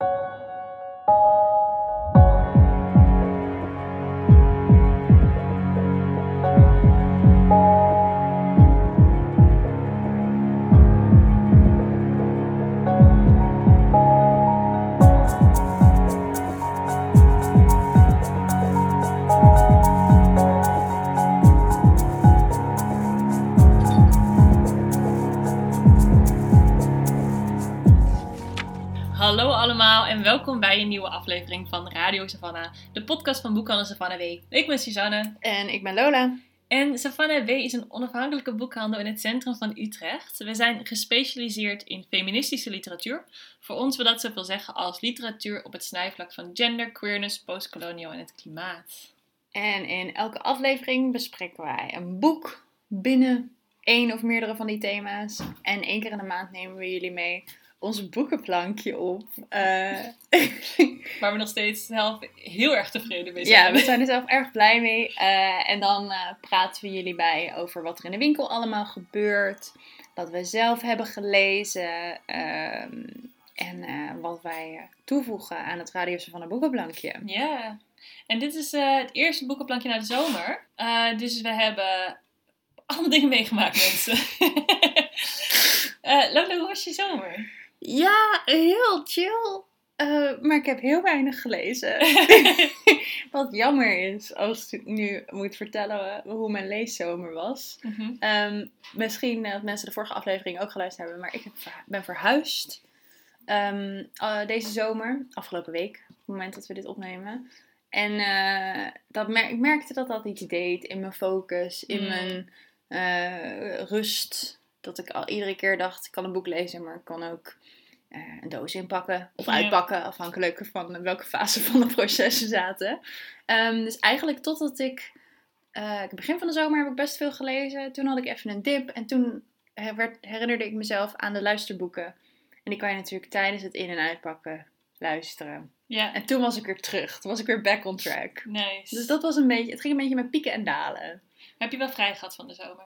you Hallo allemaal en welkom bij een nieuwe aflevering van Radio Savannah, de podcast van Boekhandel Savannah W. Ik ben Suzanne En ik ben Lola. en Savannah W is een onafhankelijke boekhandel in het centrum van Utrecht. We zijn gespecialiseerd in feministische literatuur. Voor ons wil dat zoveel zeggen als literatuur op het snijvlak van gender, queerness, postkolonial en het klimaat. En in elke aflevering bespreken wij een boek binnen één of meerdere van die thema's. En één keer in de maand nemen we jullie mee ons boekenplankje op. Eh, Waar we nog steeds zelf heel erg tevreden mee zijn. ja, we zijn er zelf erg blij mee. Eh, en dan eh, praten we jullie bij over wat er in de winkel allemaal gebeurt. Wat we zelf hebben gelezen. ehm, en wat wij toevoegen aan het Radio van een boekenplankje. Ja, en dit is het eerste boekenplankje na de zomer. Dus we hebben allemaal dingen meegemaakt, mensen. Eh Lola, hoe was je zomer? Ja, heel chill. Eh, maar ik heb heel weinig gelezen. Wat jammer is als ik nu moet vertellen hoe mijn leeszomer was. Mhm. Ehm, misschien dat mensen de vorige aflevering ook geluisterd hebben, maar ik heb verhu- ben verhuisd ehm, eh, deze zomer, afgelopen week, op het moment dat we dit opnemen. En eh, dat mer- ik merkte dat dat iets deed in mijn focus, in Mm. mijn eh, rust. Dat ik al iedere keer dacht, ik kan een boek lezen, maar ik kan ook eh, een doos inpakken of Ja. uitpakken, afhankelijk van welke fase van het proces we zaten. Ehm, dus eigenlijk totdat ik eh, het begin van de zomer heb ik best veel gelezen. Toen had ik even een dip. En toen werd, herinnerde ik mezelf aan de luisterboeken. En die kan je natuurlijk tijdens het in- en uitpakken luisteren. Ja, En toen was ik weer terug. Toen was ik weer back on track. nice. Dus dat was een beetje... Het ging een beetje met pieken en dalen. Heb je wel vrij gehad van de zomer?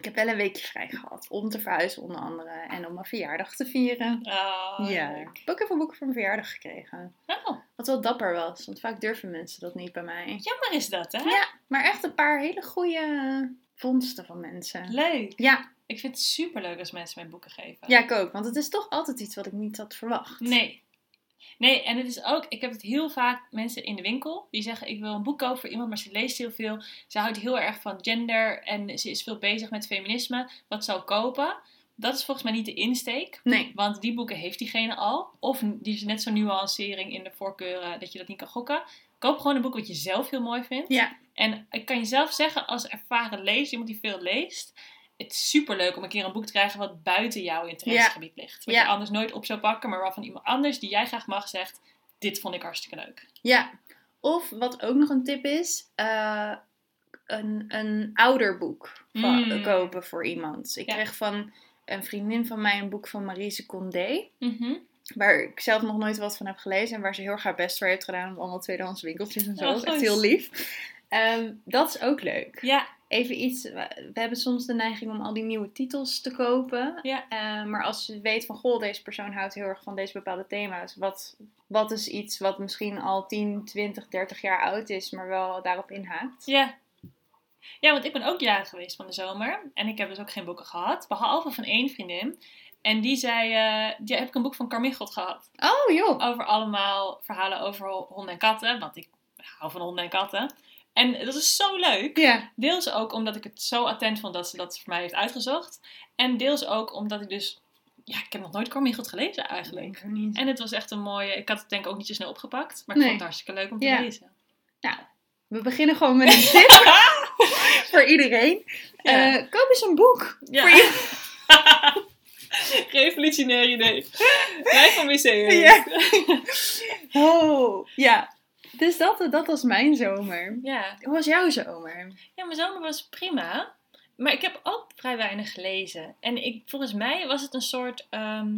Ik heb wel een weekje vrij gehad. Om te verhuizen onder andere. En om mijn verjaardag te vieren. Oh, ja. Ik heb ook even boeken voor mijn verjaardag gekregen. Oh, Wat wel dapper was. Want vaak durven mensen dat niet bij mij. jammer is dat, hè? Ja, maar echt een paar hele goede vondsten van mensen. Leuk. Ja, Ik vind het super leuk als mensen mij boeken geven. Ja, ik ook. Want het is toch altijd iets wat ik niet had verwacht. Nee. Nee, en het is ook, ik heb het heel vaak mensen in de winkel die zeggen: Ik wil een boek kopen voor iemand, maar ze leest heel veel. Ze houdt heel erg van gender en ze is veel bezig met feminisme. Wat zou kopen? Dat is volgens mij niet de insteek, Nee. want die boeken heeft diegene al. Of die is net zo'n nuancering in de voorkeuren dat je dat niet kan gokken. Koop gewoon een boek wat je zelf heel mooi vindt. Ja. En ik kan je zelf zeggen, als ervaren lezer, iemand die veel leest, het is super leuk om een keer een boek te krijgen wat buiten jouw interessegebied ligt. Wat Ja. je anders nooit op zou pakken, maar waarvan iemand anders die jij graag mag zegt, dit vond ik hartstikke leuk. Ja. Of wat ook nog een tip is, eh, een, een ouderboek van, Mm. kopen voor iemand. Ik Ja. kreeg van een vriendin van mij een boek van Marise Condé. Mhm. Waar ik zelf nog nooit wat van heb gelezen. En waar ze heel erg haar best voor heeft gedaan. Op allemaal tweedehands winkeltjes en zo. Oh, Echt heel lief. Ehm, dat is ook leuk. Ja, Even iets. We hebben soms de neiging om al die nieuwe titels te kopen. Ja. Eh, maar als je weet van, goh, deze persoon houdt heel erg van deze bepaalde thema's. Wat, wat is iets wat misschien al 10, 20, 30 jaar oud is, maar wel daarop inhaakt? ja. Ja, want ik ben ook jarig geweest van de zomer. En ik heb dus ook geen boeken gehad. Behalve van één vriendin. En die zei, eh, die heb ik een boek van Carmichelt gehad. Oh joh. over allemaal verhalen over honden en katten. Want ik hou van honden en katten. En dat is zo leuk. Ja. Deels ook omdat ik het zo attent vond dat ze dat voor mij heeft uitgezocht. En deels ook omdat ik dus... Ja, ik heb nog nooit Carmichelt gelezen eigenlijk. Niet. En het was echt een mooie... Ik had het denk ik ook niet zo snel opgepakt. Maar ik Nee. vond het hartstikke leuk om te Ja. lezen. Nou, we beginnen gewoon met een tip voor iedereen. Ja. Eh, koop eens een boek. Ja. Voor je- Revolutionair idee. Wij van WC. Ja. Oh, ja. Dus dat, dat was mijn zomer. ja. Hoe was jouw zomer? Ja, mijn zomer was prima. Maar ik heb ook vrij weinig gelezen. En ik, volgens mij was het een soort. ehm,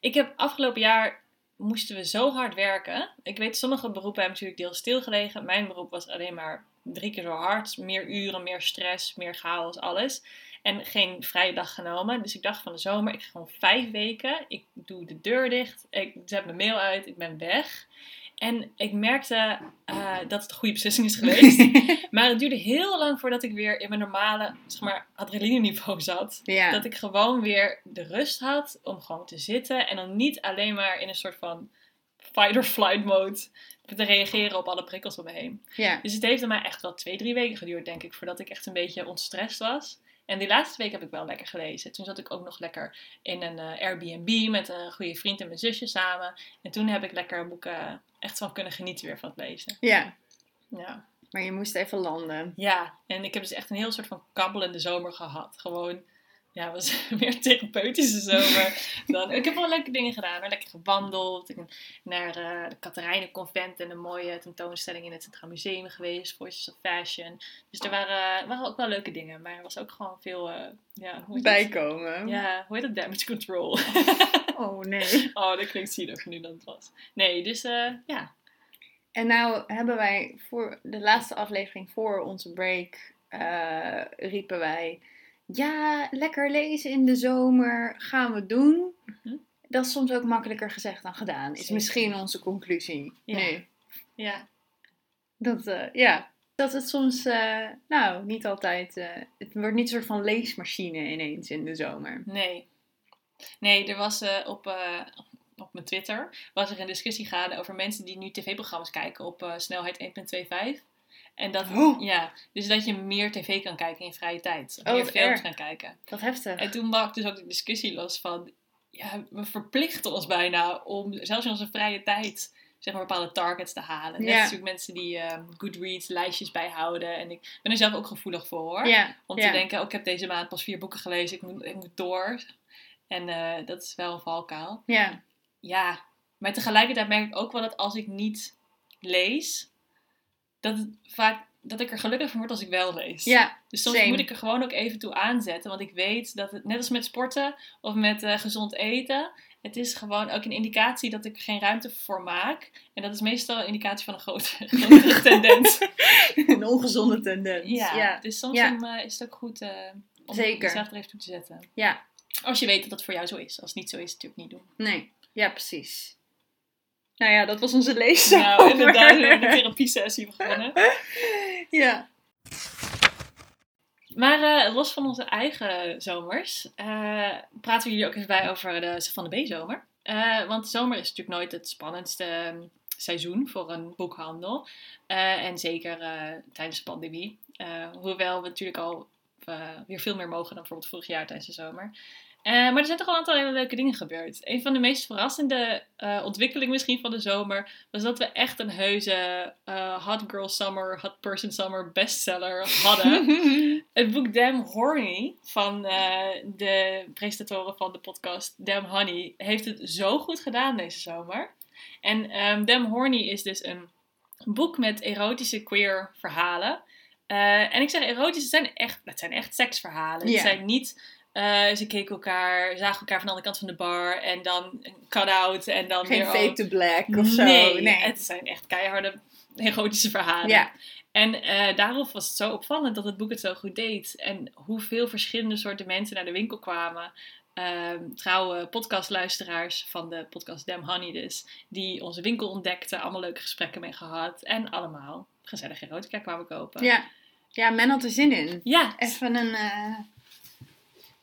ik heb afgelopen jaar moesten we zo hard werken. Ik weet, sommige beroepen hebben natuurlijk deels stilgelegen. Mijn beroep was alleen maar drie keer zo hard. Meer uren, meer stress, meer chaos, alles. En geen vrije dag genomen. Dus ik dacht van de zomer, ik ga gewoon vijf weken. Ik doe de deur dicht. Ik zet mijn mail uit. Ik ben weg. En ik merkte uh, dat het een goede beslissing is geweest. maar het duurde heel lang voordat ik weer in mijn normale zeg maar, adrenaline-niveau zat. Ja. Dat ik gewoon weer de rust had om gewoon te zitten. En dan niet alleen maar in een soort van fight-or-flight mode te reageren op alle prikkels om me heen. ja. Dus het heeft mij echt wel twee, drie weken geduurd, denk ik, voordat ik echt een beetje ontstrest was. En die laatste week heb ik wel lekker gelezen. Toen zat ik ook nog lekker in een eh, Airbnb met een goede vriend en mijn zusje samen. En toen heb ik lekker boeken echt van kunnen genieten weer van het lezen. ja. Ja. Maar je moest even landen. ja, en ik heb dus echt een heel soort van kabbelende zomer gehad. Gewoon, ja, was meer therapeutische zomer dan... Ik heb wel leuke dingen gedaan. hoor. Lekker gewandeld. Ik ben naar eh, de Katerijnenconvent en een mooie tentoonstelling in het Centraal Museum geweest. Voices of Fashion. Dus er waren, waren ook wel leuke dingen. Maar er was ook gewoon veel, eh, ja, hoe heet het? Bijkomen. Ja, hoe heet het? Damage control. Oh nee. oh, dat klinkt zieliger nu dan het was. Nee, dus eh, ja. En nou hebben wij voor de laatste aflevering voor onze break riepen wij. Ja, lekker lezen in de zomer gaan we doen. Mhm. Dat is soms ook makkelijker gezegd dan gedaan. Is misschien onze conclusie. Ja. Nee. Ja, Dat, eh, ja. Dat het soms, eh, nou, niet altijd. eh, het wordt niet een soort van leesmachine ineens in de zomer. nee. Nee, er was op, op mijn Twitter was er een discussie gaande over mensen die nu tv-programma's kijken op snelheid 1.25. En dat, Oh. ja, dus dat je meer tv kan kijken in vrije tijd. Oh, meer films kan kijken. Wat heftig. En toen maakte dus ook de discussie los van, ja, we verplichten ons bijna om zelfs in onze vrije tijd zeg maar bepaalde targets te halen. Net Ja. natuurlijk mensen die ehm, Goodreads lijstjes bijhouden. En ik ben er zelf ook gevoelig voor hoor. Ja, Om ja. te denken, oh, ik heb deze maand pas vier boeken gelezen, ik moet, ik moet door. En eh, dat is wel een valkuil. ja. Ja, maar tegelijkertijd merk ik ook wel dat als ik niet lees, dat, het vaak, dat ik er gelukkig van word als ik wel lees. ja, Dus soms Same. moet ik er gewoon ook even toe aanzetten. Want ik weet dat het, net als met sporten of met eh, gezond eten, het is gewoon ook een indicatie dat ik geen ruimte voor maak. En dat is meestal een indicatie van een grote, tendens. een ongezonde tendens. Ja, ja. dus soms Ja. om, eh, is het ook goed eh, om Zeker. jezelf er even toe te zetten. Ja. Als je weet dat dat voor jou zo is. Als het niet zo is, natuurlijk niet doen. Nee, ja, precies. Nou ja, dat was onze leeszomer. Nou, inderdaad, we hebben een therapiesessie begonnen. ja. Maar eh, los van onze eigen zomers, eh, praten we jullie ook even bij over de Van de B-zomer. Eh, want de zomer is natuurlijk nooit het spannendste ehm, seizoen voor een boekhandel. En zeker tijdens de pandemie. Hoewel we natuurlijk al weer veel meer mogen dan bijvoorbeeld vorig jaar tijdens de zomer. Eh, maar er zijn toch wel een aantal hele leuke dingen gebeurd. Een van de meest verrassende eh, ontwikkelingen misschien van de zomer was dat we echt een heuse eh, Hot Girl Summer, Hot Person Summer bestseller hadden. Het boek Damn Horny van de presentatoren van de podcast Damn Honey heeft het zo goed gedaan deze zomer. En ehm Damn Horny is dus een boek met erotische queer verhalen. En ik zeg erotisch, het zijn echt, het zijn echt seksverhalen. Ja. Het zijn niet, eh, ze keken elkaar, zagen elkaar van de andere kant van de bar en dan een cut-out en dan Geen weer... fade to black of zo. Nee, Nee. het zijn echt keiharde erotische verhalen. Ja. En eh, daarom was het zo opvallend dat het boek het zo goed deed. En hoeveel verschillende soorten mensen naar de winkel kwamen. Ehm, trouwe podcastluisteraars van de podcast Damn Honey dus. Die onze winkel ontdekten. Allemaal leuke gesprekken mee gehad. En allemaal gezellige erotica kwamen kopen. Ja. ja, men had er zin in. Ja. Even een, eh,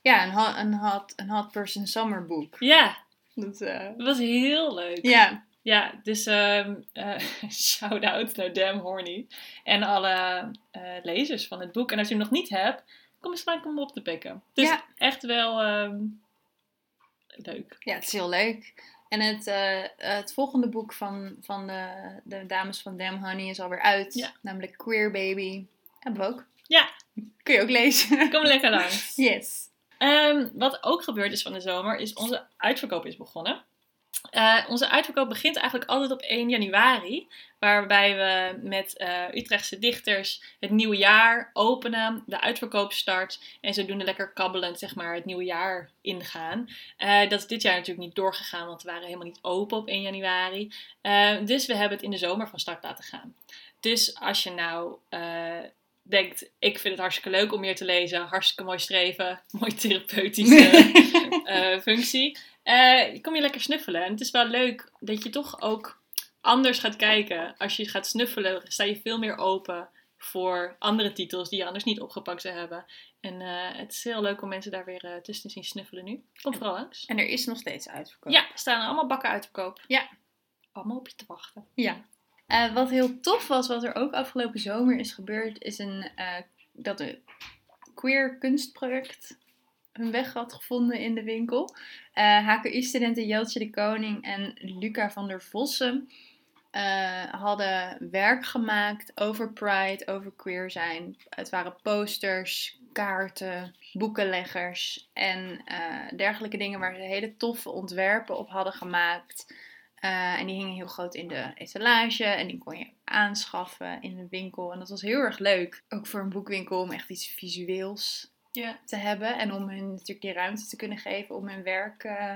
ja, een, hot, een, hot, een hot person summer boek. Ja, Dat, eh, het was heel leuk. ja, Ja, dus ehm eh, shout-out naar Damn Horny. En alle eh, lezers van het boek. En als je hem nog niet hebt, kom eens lang om hem op te pikken. Dus Ja. echt wel ehm, leuk. ja, het is heel leuk. En het, het volgende boek van, van de, de dames van Damn Honey is alweer uit. Ja. Namelijk Queer Baby. Hebben we ook. Ja. Kun je ook lezen. Kom lekker langs. yes. Ehm, wat ook gebeurd is van de zomer, is onze uitverkoop is begonnen. Eh, onze uitverkoop begint eigenlijk altijd op 1 januari, waarbij we met eh, Utrechtse dichters het nieuwe jaar openen, de uitverkoop start en zodoende lekker kabbelend zeg maar, het nieuwe jaar ingaan. Eh, dat is dit jaar natuurlijk niet doorgegaan, want we waren helemaal niet open op 1 januari. Dus we hebben het in de zomer van start laten gaan. Dus als je nou denkt, ik vind het hartstikke leuk om meer te lezen. Hartstikke mooi streven. Mooi therapeutische eh, functie. eh, kom je lekker snuffelen. En het is wel leuk dat je toch ook anders gaat kijken. Als je gaat snuffelen, sta je veel meer open voor andere titels die je anders niet opgepakt zou hebben. En eh, het is heel leuk om mensen daar weer eh, tussen te zien snuffelen nu. Kom vooral langs. En er is nog steeds uitverkoop. Ja, er staan allemaal bakken uit te koop. Ja. Allemaal op je te wachten. Ja. Eh, wat heel tof was, wat er ook afgelopen zomer is gebeurd, is een, eh, dat een queer kunstproject hun weg had gevonden in de winkel. Eh HKU-studenten Jeltje de Koning en Luca van der Vossen hadden werk gemaakt over pride, over queer zijn. Het waren posters, kaarten, boekenleggers en dergelijke dingen waar ze hele toffe ontwerpen op hadden gemaakt. Eh, en die hingen heel groot in de etalage en die kon je aanschaffen in de winkel. En dat was heel erg leuk, ook voor een boekwinkel, om echt iets visueels te hebben. En om hun natuurlijk die ruimte te kunnen geven om hun werk eh,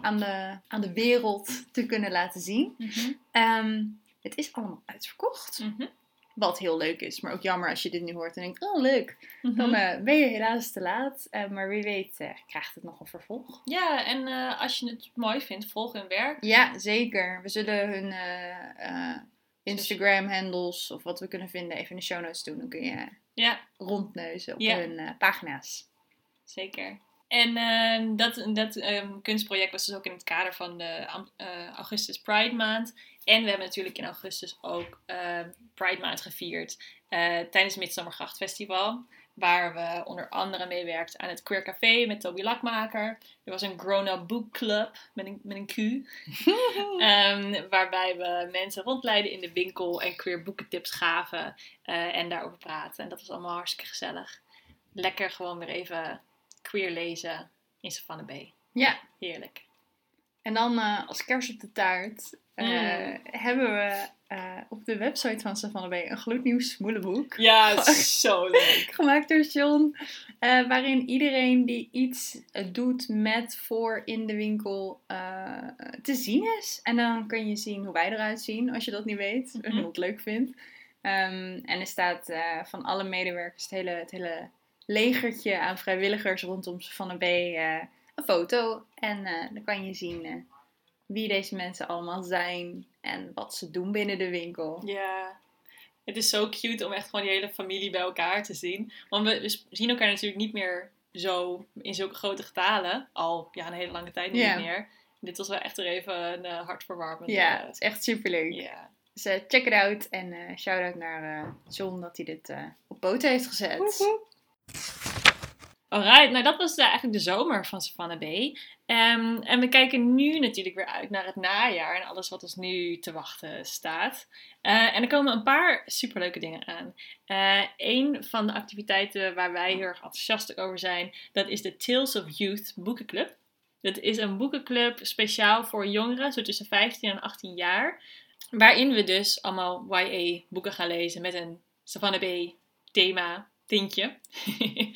aan, de, aan de wereld te kunnen laten zien. Ehm, het is allemaal uitverkocht. Mhm. Wat heel leuk is, maar ook jammer als je dit nu hoort en denkt, oh leuk. Mhm. Dan eh, ben je helaas te laat. Eh, maar wie weet eh, krijgt het nog een vervolg. Ja, en als je het mooi vindt, volg hun werk. Ja, zeker. We zullen hun Instagram-handles of wat we kunnen vinden even in de show notes doen. Dan kun je Ja, rondneuzen op Ja. hun pagina's. zeker. En eh, dat, dat ehm, kunstproject was dus ook in het kader van de eh, Augustus Pride Maand. En we hebben natuurlijk in augustus ook eh, Pride Maand gevierd eh, tijdens het Midsommergracht Festival. Waar we onder andere meewerkten aan het Queer Café met Toby Lakmaker. Er was een grown-up book club met een, met een Q. Ehm, waarbij we mensen rondleiden in de winkel en queer boekentips gaven eh, en daarover praten. En dat was allemaal hartstikke gezellig. Lekker gewoon weer even queer lezen in Savannah Bay. Ja, Heerlijk. en dan eh, als kers op de taart eh, Mm. hebben we eh, op de website van Savannah Bay een gloednieuw smoelenboek. Ja, het zo leuk. gemaakt door John. waarin iedereen die iets doet met voor in de winkel te zien is. En dan kun je zien hoe wij eruit zien, als je dat niet weet. En Mhm. wat leuk vindt. Ehm, en er staat van alle medewerkers het hele, het hele legertje aan vrijwilligers rondom Van B eh, een foto. En eh, dan kan je zien eh, wie deze mensen allemaal zijn en wat ze doen binnen de winkel. Ja. Het is zo cute om echt gewoon die hele familie bij elkaar te zien. Want we, zien elkaar natuurlijk niet meer zo in zulke grote getalen. Al ja, een hele lange tijd niet meer. Dit was wel echt er even een uh, hartverwarmend. Ja, het is echt superleuk. ja. Dus check it out en eh shout-out naar John dat hij dit op poten heeft gezet. Alright, nou dat was eigenlijk de zomer van Savannah Bay. Ehm, en we kijken nu natuurlijk weer uit naar het najaar en alles wat ons nu te wachten staat. Eh, en er komen een paar superleuke dingen aan. Eh een van de activiteiten waar wij heel erg enthousiast over zijn, dat is de Tales of Youth boekenclub. Dat is een boekenclub speciaal voor jongeren, zo tussen 15 en 18 jaar. Waarin we dus allemaal YA boeken gaan lezen met een Savannah Bay thema, tintje.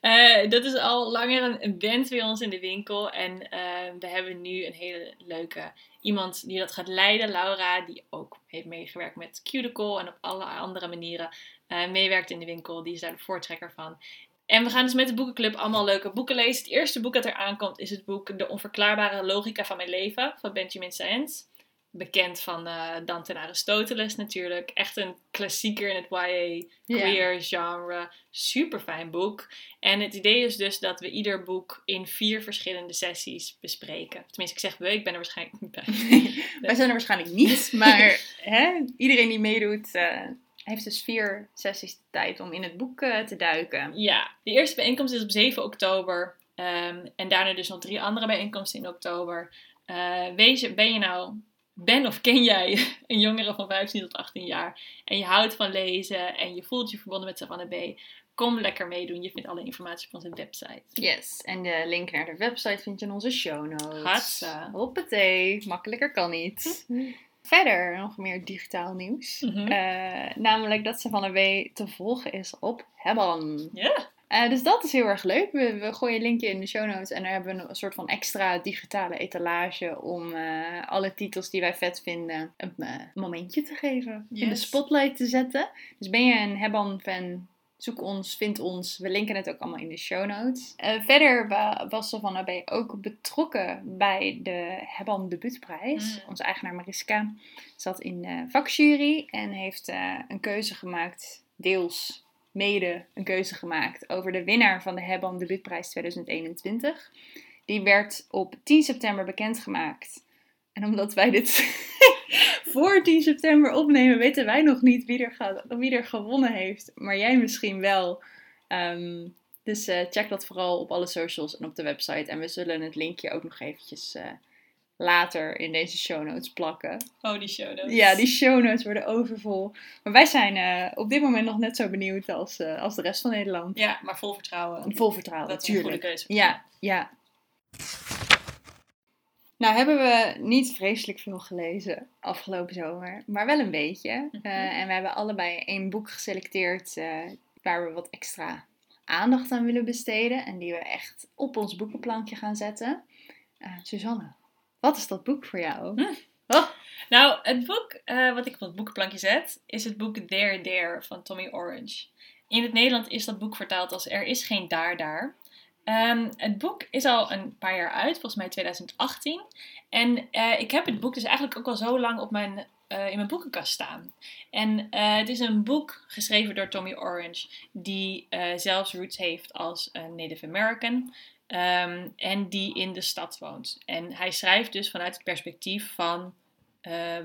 Eh, dat is al langer een, band bij ons in de winkel. En eh, we hebben nu een hele leuke iemand die dat gaat leiden, Laura, die ook heeft meegewerkt met Cuticle en op alle andere manieren eh, meewerkt in de winkel. Die is daar de voortrekker van. En we gaan dus met de boekenclub allemaal leuke boeken lezen. Het eerste boek dat er aankomt is het boek De Onverklaarbare Logica van Mijn Leven van Benjamin Saenz. Bekend van eh, Dante en Aristoteles natuurlijk. Echt een klassieker in het YA queer genre. Super fijn boek. En het idee is dus dat we ieder boek in vier verschillende sessies bespreken. Tenminste, ik zeg we, ik ben er waarschijnlijk niet bij. Wij zijn er waarschijnlijk niet, maar hè, iedereen die meedoet eh, heeft dus vier sessies de tijd om in het boek eh, te duiken. Ja, de eerste bijeenkomst is op 7 oktober. Ehm, en daarna dus nog drie andere bijeenkomsten in oktober. Ben je nou, ben of ken jij een jongere van 15 tot 18 jaar en je houdt van lezen en je voelt je verbonden met Savannah B, kom lekker meedoen. Je vindt alle informatie op onze website. Yes, en de link naar de website vind je in onze show notes. Hatsa. Hoppatee, makkelijker kan niet. Verder nog meer digitaal nieuws. Mhm. Eh, namelijk dat Savannah B te volgen is op Hebban. Ja, Eh, dus dat is heel erg leuk. We, we gooien een linkje in de show notes en daar hebben we een soort van extra digitale etalage om eh, alle titels die wij vet vinden een eh, momentje te geven. In de spotlight te zetten. Dus ben je een Hebban-fan, Zoek ons, vind ons. We linken het ook allemaal in de show notes. Uh, verder was Savannah B. ook betrokken bij de Hebban Debuutprijs. Mm. Onze eigenaar Mariska zat in de vakjury en heeft uh, een keuze gemaakt, deels mede een keuze gemaakt over de winnaar van de Hebban Debuutprijs 2021. Die werd op 10 september bekendgemaakt. En omdat wij dit voor 10 september opnemen, weten wij nog niet wie er, gaat, wie er gewonnen heeft. Maar jij misschien wel. Ehm, dus uh, check dat vooral op alle socials en op de website. En we zullen het linkje ook nog eventjes uh, later in deze show notes plakken. Oh, die show notes. Ja, die show notes worden overvol. Maar wij zijn uh, op dit moment nog net zo benieuwd als, als de rest van Nederland. Ja, maar vol vertrouwen. Vol vertrouwen, Dat is een goede keuze. Ja, ja. Nou hebben we niet vreselijk veel gelezen afgelopen zomer, maar wel een beetje. Mhm. Uh, en we hebben allebei één boek geselecteerd waar we wat extra aandacht aan willen besteden. En die we echt op ons boekenplankje gaan zetten. Suzanne, wat is dat boek voor jou? Hm. Oh. Nou, het boek wat ik op het boekenplankje zet, is het boek There There van Tommy Orange. In het Nederlands is dat boek vertaald als Er is geen daar daar. Um, het boek is al een paar jaar uit, volgens mij 2018. En uh, ik heb het boek dus eigenlijk ook al zo lang op mijn, uh, in mijn boekenkast staan. En het is een boek geschreven door Tommy Orange, die zelfs roots heeft als Native American. Um, en die in de stad woont. En hij schrijft dus vanuit het perspectief van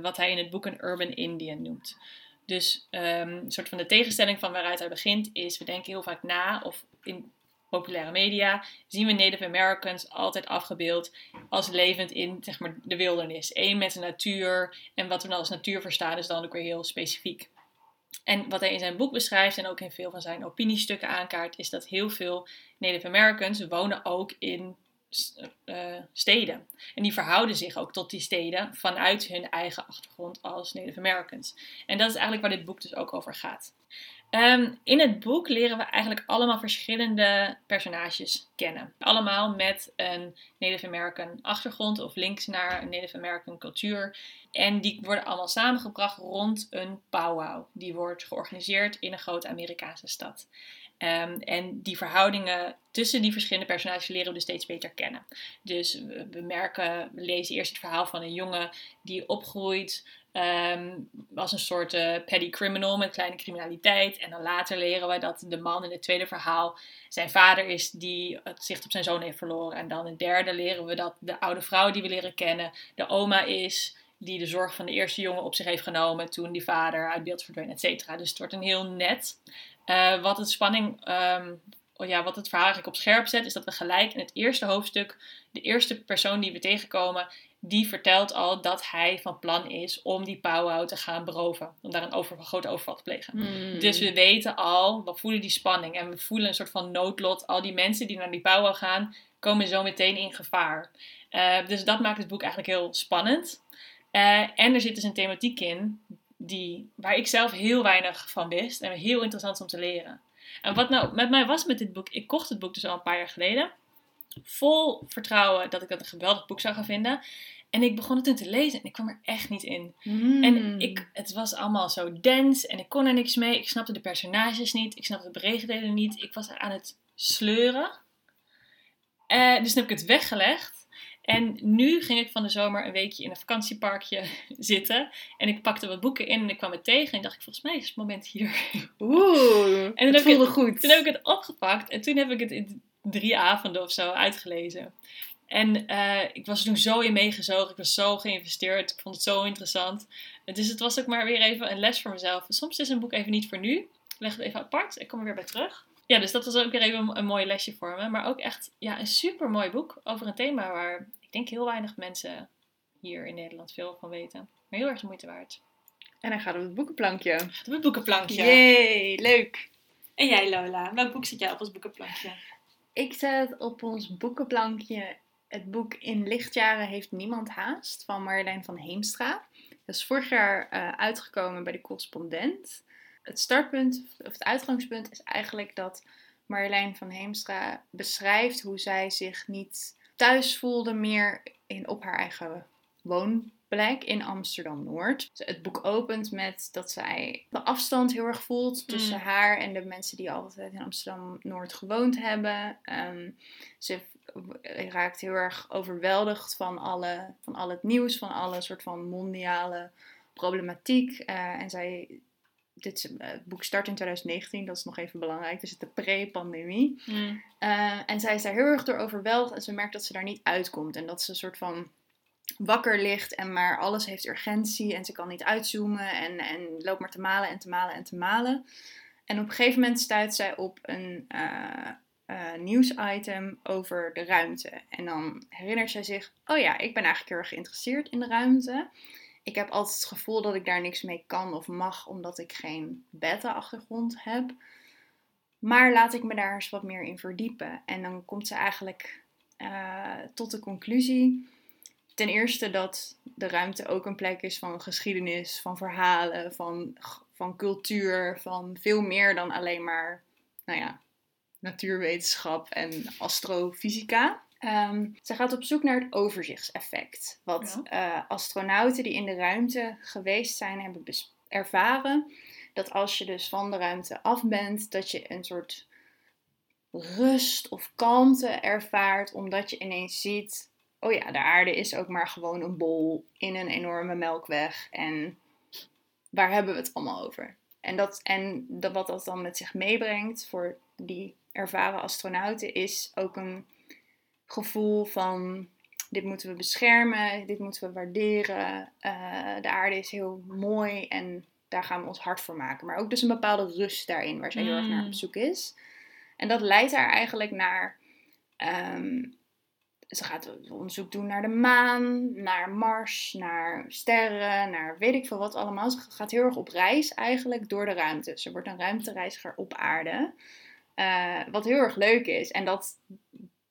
wat hij in het boek een urban Indian noemt. Dus um, een soort van de tegenstelling van waaruit hij begint is, we denken heel vaak na, of in populaire media, zien we Native Americans altijd afgebeeld als levend in zeg maar, de wildernis. Eén met de natuur. En wat we dan als natuur verstaan is dan ook weer heel specifiek. En wat hij in zijn boek beschrijft en ook in veel van zijn opiniestukken aankaart, is dat heel veel Native Americans wonen ook in uh, steden. En die verhouden zich ook tot die steden vanuit hun eigen achtergrond als Native Americans. En dat is eigenlijk waar dit boek dus ook over gaat. Um, in het boek leren we eigenlijk allemaal verschillende personages kennen. Allemaal met een Native American achtergrond of links naar een Native American cultuur. En die worden allemaal samengebracht rond een powwow. Die wordt georganiseerd in een grote Amerikaanse stad. Um, en die verhoudingen tussen die verschillende personages leren we dus steeds beter kennen. Dus we merken, we lezen eerst het verhaal van een jongen die opgroeit Um, als een soort uh, petty criminal met kleine criminaliteit. En dan later leren we dat de man in het tweede verhaal zijn vader is die het zicht op zijn zoon heeft verloren. En dan in het derde leren we dat de oude vrouw die we leren kennen de oma is die de zorg van de eerste jongen op zich heeft genomen toen die vader uit beeld verdween, et cetera. Dus het wordt een heel net. Uh, wat het spanning, um, ja, wat het verhaal eigenlijk op scherp zet, is dat we gelijk in het eerste hoofdstuk de eerste persoon die we tegenkomen die vertelt al dat hij van plan is om die powwow te gaan beroven. Om daar een over, grote overval te plegen. Hmm. Dus we weten al, we voelen die spanning. En we voelen een soort van noodlot. Al die mensen die naar die powwow gaan, komen zo meteen in gevaar. Uh, dus dat maakt het boek eigenlijk heel spannend. Uh, en er zit dus een thematiek in die, waar ik zelf heel weinig van wist. En heel interessant om te leren. En wat nou met mij was met dit boek, ik kocht het boek dus al een paar jaar geleden vol vertrouwen dat ik dat een geweldig boek zou gaan vinden. En ik begon het toen te lezen en ik kwam er echt niet in. Mm. En ik, het was allemaal zo dens en ik kon er niks mee. Ik snapte de personages niet. Ik snapte de beregendheden niet. Ik was aan het sleuren. Uh, dus toen heb ik het weggelegd. En nu ging ik van de zomer een weekje in een vakantieparkje zitten. En ik pakte wat boeken in en ik kwam het tegen. En dacht ik, volgens mij is het moment hier. Oeh, en toen het voelde goed. Toen heb ik het opgepakt en toen heb ik het in drie avonden of zo uitgelezen. En uh, ik was er toen zo in meegezogen. Ik was zo geïnvesteerd. Ik vond het zo interessant. Dus het was ook maar weer even een les voor mezelf. Soms is een boek even niet voor nu. Ik leg het even apart. Ik kom er weer bij terug. Ja, dus dat was ook weer even een, een mooi lesje voor me. Maar ook echt ja, een super mooi boek over een thema waar ik denk heel weinig mensen hier in Nederland veel van weten. Maar heel erg de moeite waard. En dan gaan we op het boekenplankje. Op het boekenplankje. Yay, leuk. En jij Lola, welk boek zit jij op ons boekenplankje? Ik zet op ons boekenplankje het boek In lichtjaren heeft niemand haast van Marjolein van Heemstra. Dat is vorig jaar uh, uitgekomen bij de correspondent. Het startpunt, of het uitgangspunt, is eigenlijk dat Marjolein van Heemstra beschrijft hoe zij zich niet thuis voelde meer in, op haar eigen woonplek in Amsterdam-Noord. Het boek opent met dat zij de afstand heel erg voelt tussen Mm. haar en de mensen die altijd in Amsterdam-Noord gewoond hebben. Ehm, ze raakt heel erg overweldigd van, alle, van al het nieuws, van alle soort van mondiale problematiek. Eh, en zij, dit eh, het boek start in 2019, dat is nog even belangrijk. Dus het is de pre-pandemie. Mm. Eh, en zij is daar heel erg door overweldigd en ze merkt dat ze daar niet uitkomt. En dat ze een soort van wakker ligt en maar alles heeft urgentie en ze kan niet uitzoomen en, en loopt maar te malen en te malen en te malen. En op een gegeven moment stuit zij op een eh, nieuwsitem over de ruimte. En dan herinnert zij zich, oh ja, ik ben eigenlijk heel erg geïnteresseerd in de ruimte. Ik heb altijd het gevoel dat ik daar niks mee kan of mag, omdat ik geen beta-achtergrond heb. Maar laat ik me daar eens wat meer in verdiepen. En dan komt ze eigenlijk eh, tot de conclusie. Ten eerste dat de ruimte ook een plek is van geschiedenis, van verhalen, van, van cultuur, van veel meer dan alleen maar, nou ja, natuurwetenschap en astrofysica. Ehm, ze gaat op zoek naar het overzichtseffect. Wat eh, astronauten die in de ruimte geweest zijn hebben ervaren. Dat als je dus van de ruimte af bent, dat je een soort rust of kalmte ervaart. Omdat je ineens ziet, oh ja, de aarde is ook maar gewoon een bol in een enorme melkweg. En waar hebben we het allemaal over? En, dat, en dat, wat dat dan met zich meebrengt voor die ervaren astronauten is ook een gevoel van dit moeten we beschermen, dit moeten we waarderen. eh, de aarde is heel mooi en daar gaan we ons hard voor maken. Maar ook dus een bepaalde rust daarin, waar zij heel erg naar op zoek is. En dat leidt haar eigenlijk naar. ehm, ze gaat onderzoek doen naar de maan, naar Mars, naar sterren, naar weet ik veel wat allemaal. Ze gaat heel erg op reis eigenlijk door de ruimte. Ze wordt een ruimtereiziger op aarde. Eh, wat heel erg leuk is. En dat,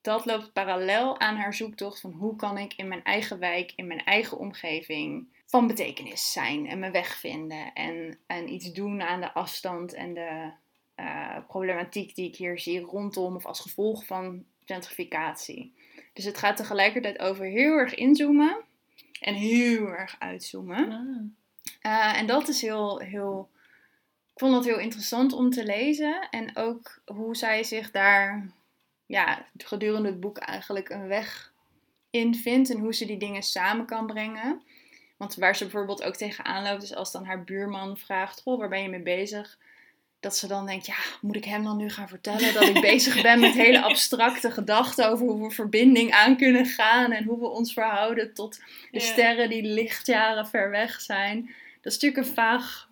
dat loopt parallel aan haar zoektocht van hoe kan ik in mijn eigen wijk, in mijn eigen omgeving van betekenis zijn en mijn weg vinden. En, en iets doen aan de afstand en de eh, problematiek die ik hier zie rondom of als gevolg van gentrificatie. Dus het gaat tegelijkertijd over heel erg inzoomen en heel erg uitzoomen. Ah. Uh, en dat is heel, heel. Ik vond dat heel interessant om te lezen. En ook hoe zij zich daar ja, gedurende het boek eigenlijk een weg in vindt. En hoe ze die dingen samen kan brengen. Want waar ze bijvoorbeeld ook tegenaan loopt, is als dan haar buurman vraagt: Goh, waar ben je mee bezig? Dat ze dan denkt: Ja, moet ik hem dan nu gaan vertellen dat ik bezig ben met hele abstracte gedachten over hoe we verbinding aan kunnen gaan. En hoe we ons verhouden tot de sterren die lichtjaren ver weg zijn. Dat is natuurlijk een vaag,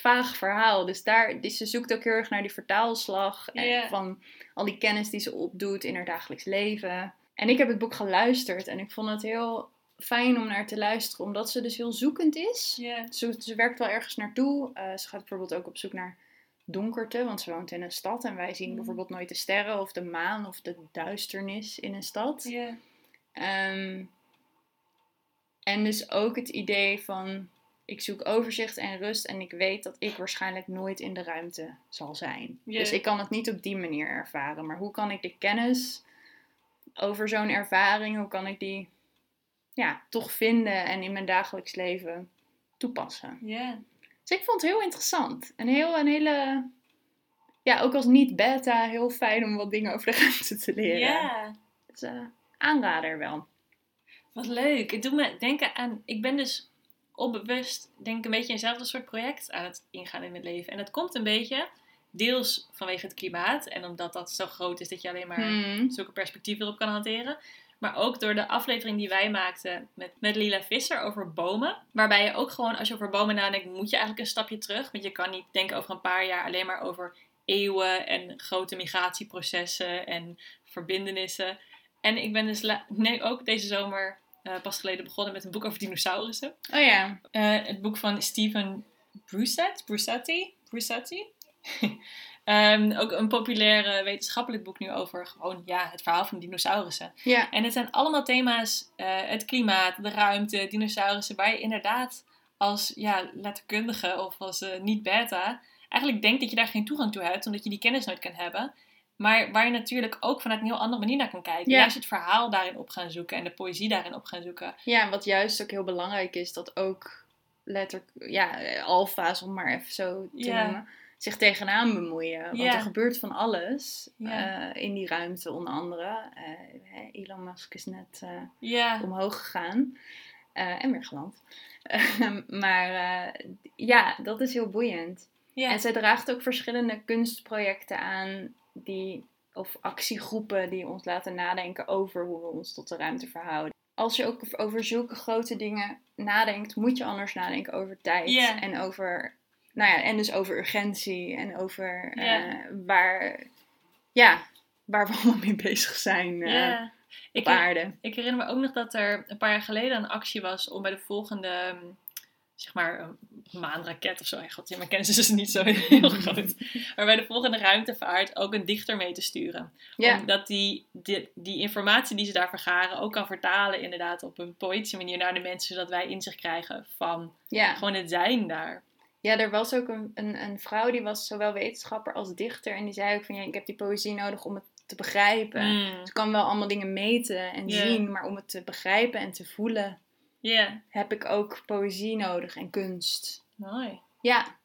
vaag verhaal. Dus daar, dus ze zoekt ook heel erg naar die vertaalslag. En van al die kennis die ze opdoet in haar dagelijks leven. En ik heb het boek geluisterd en ik vond het heel fijn om naar te luisteren. Omdat ze dus heel zoekend is. Ze, ze werkt wel ergens naartoe. Eh, ze gaat bijvoorbeeld ook op zoek naar donkerte, want ze woont in een stad. En wij zien Mm. bijvoorbeeld nooit de sterren of de maan of de duisternis in een stad. Ehm, en dus ook het idee van ik zoek overzicht en rust en ik weet dat ik waarschijnlijk nooit in de ruimte zal zijn. Dus ik kan het niet op die manier ervaren. Maar hoe kan ik de kennis over zo'n ervaring, hoe kan ik die ja, toch vinden en in mijn dagelijks leven toepassen? Ja. Dus ik vond het heel interessant. Een, heel, een hele, ja, ook als niet-beta, heel fijn om wat dingen over de ruimte te leren. Ja. Dus eh, aanrader wel. Wat leuk. Het doet me denken aan. Ik ben dus onbewust, denk ik, een beetje eenzelfde soort project aan het ingaan in mijn leven. En dat komt een beetje deels vanwege het klimaat. En omdat dat zo groot is dat je alleen maar Hmm. zulke perspectieven erop kan hanteren. Maar ook door de aflevering die wij maakten met, met Lila Visser over bomen. Waarbij je ook gewoon, als je over bomen nadenkt, moet je eigenlijk een stapje terug. Want je kan niet denken over een paar jaar alleen maar over eeuwen en grote migratieprocessen en verbindenissen. En ik ben dus nee, ook deze zomer eh, pas geleden begonnen met een boek over dinosaurussen. Oh ja. Eh, het boek van Stephen Brusset, Brusetti. Ehm, ook een populair wetenschappelijk boek nu over gewoon ja, het verhaal van dinosaurussen. Ja. En het zijn allemaal thema's, eh, het klimaat, de ruimte, dinosaurussen, waar je inderdaad als ja, letterkundige of als eh, niet-beta eigenlijk denkt dat je daar geen toegang toe hebt, omdat je die kennis nooit kan hebben. Maar waar je natuurlijk ook vanuit een heel andere manier naar kan kijken. Ja. Juist het verhaal daarin op gaan zoeken en de poëzie daarin op gaan zoeken. Ja, en wat juist ook heel belangrijk is, dat ook letterlijk, ja, alfa's, om maar even zo te Ja. noemen, zich tegenaan bemoeien. Want Ja. er gebeurt van alles eh, in die ruimte, onder andere. Hè, Elon Musk is net eh, omhoog gegaan en weer geland. maar eh, ja, dat is heel boeiend. En zij draagt ook verschillende kunstprojecten aan die, of actiegroepen die ons laten nadenken over hoe we ons tot de ruimte verhouden. Als je ook over zulke grote dingen nadenkt, moet je anders nadenken over tijd. En over, nou ja, en dus over urgentie en over eh, waar, ja, waar we allemaal mee bezig zijn op Ik, aarde. ik herinner me ook nog dat er een paar jaar geleden een actie was om bij de volgende, mm, zeg maar, een maanraket of zo. God, in mijn kennis is dus niet zo heel groot. Maar bij de volgende ruimtevaart ook een dichter mee te sturen. Ja, Omdat die, die, die informatie die ze daar vergaren ook kan vertalen inderdaad op een poëtische manier naar de mensen. Zodat wij inzicht krijgen van ja. gewoon het zijn daar. Ja, er was ook een, een, een vrouw die was zowel wetenschapper als dichter. En die zei ook van ja, ik heb die poëzie nodig om het te begrijpen. Mm. Ze kan wel allemaal dingen meten en zien, maar om het te begrijpen en te voelen Ja, heb ik ook poëzie nodig en kunst. mooi. Ja,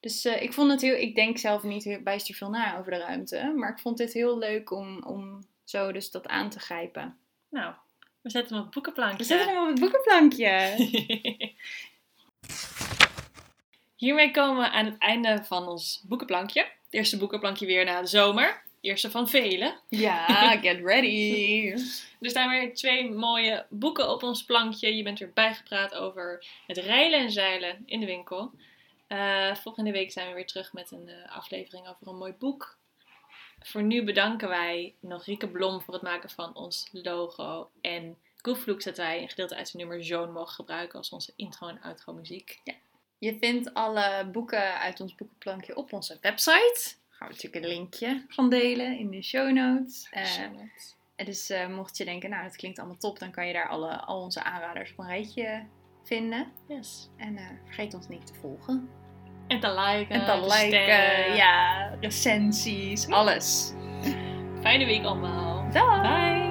dus eh, ik vond het heel, ik denk zelf niet bijster veel na over de ruimte, maar ik vond dit heel leuk om, om zo dus dat aan te grijpen. Nou, we zetten hem op het boekenplankje. We zetten hem op het boekenplankje. Hiermee komen we aan het einde van ons boekenplankje. Het eerste boekenplankje weer na de zomer. Eerste van vele. ja, get ready. Er staan weer twee mooie boeken op ons plankje. Je bent weer bijgepraat over het rijlen en zeilen in de winkel. Eh, volgende week zijn we weer terug met een eh, aflevering over een mooi boek. Voor nu bedanken wij nog Rieke Blom voor het maken van ons logo. En Koefloeks dat wij een gedeelte uit zijn nummer Joan mogen gebruiken als onze intro en outro muziek. Je vindt alle boeken uit ons boekenplankje op onze website. Gaan we natuurlijk een linkje van delen in de show notes. Eh, dus eh, mocht je denken, nou dat klinkt allemaal top, dan kan je daar alle, al onze aanraders op een rijtje vinden. Yes. En eh, vergeet ons niet te volgen. En te liken. en te liken, ja, recensies, alles. Fijne week allemaal. Dag! Bye.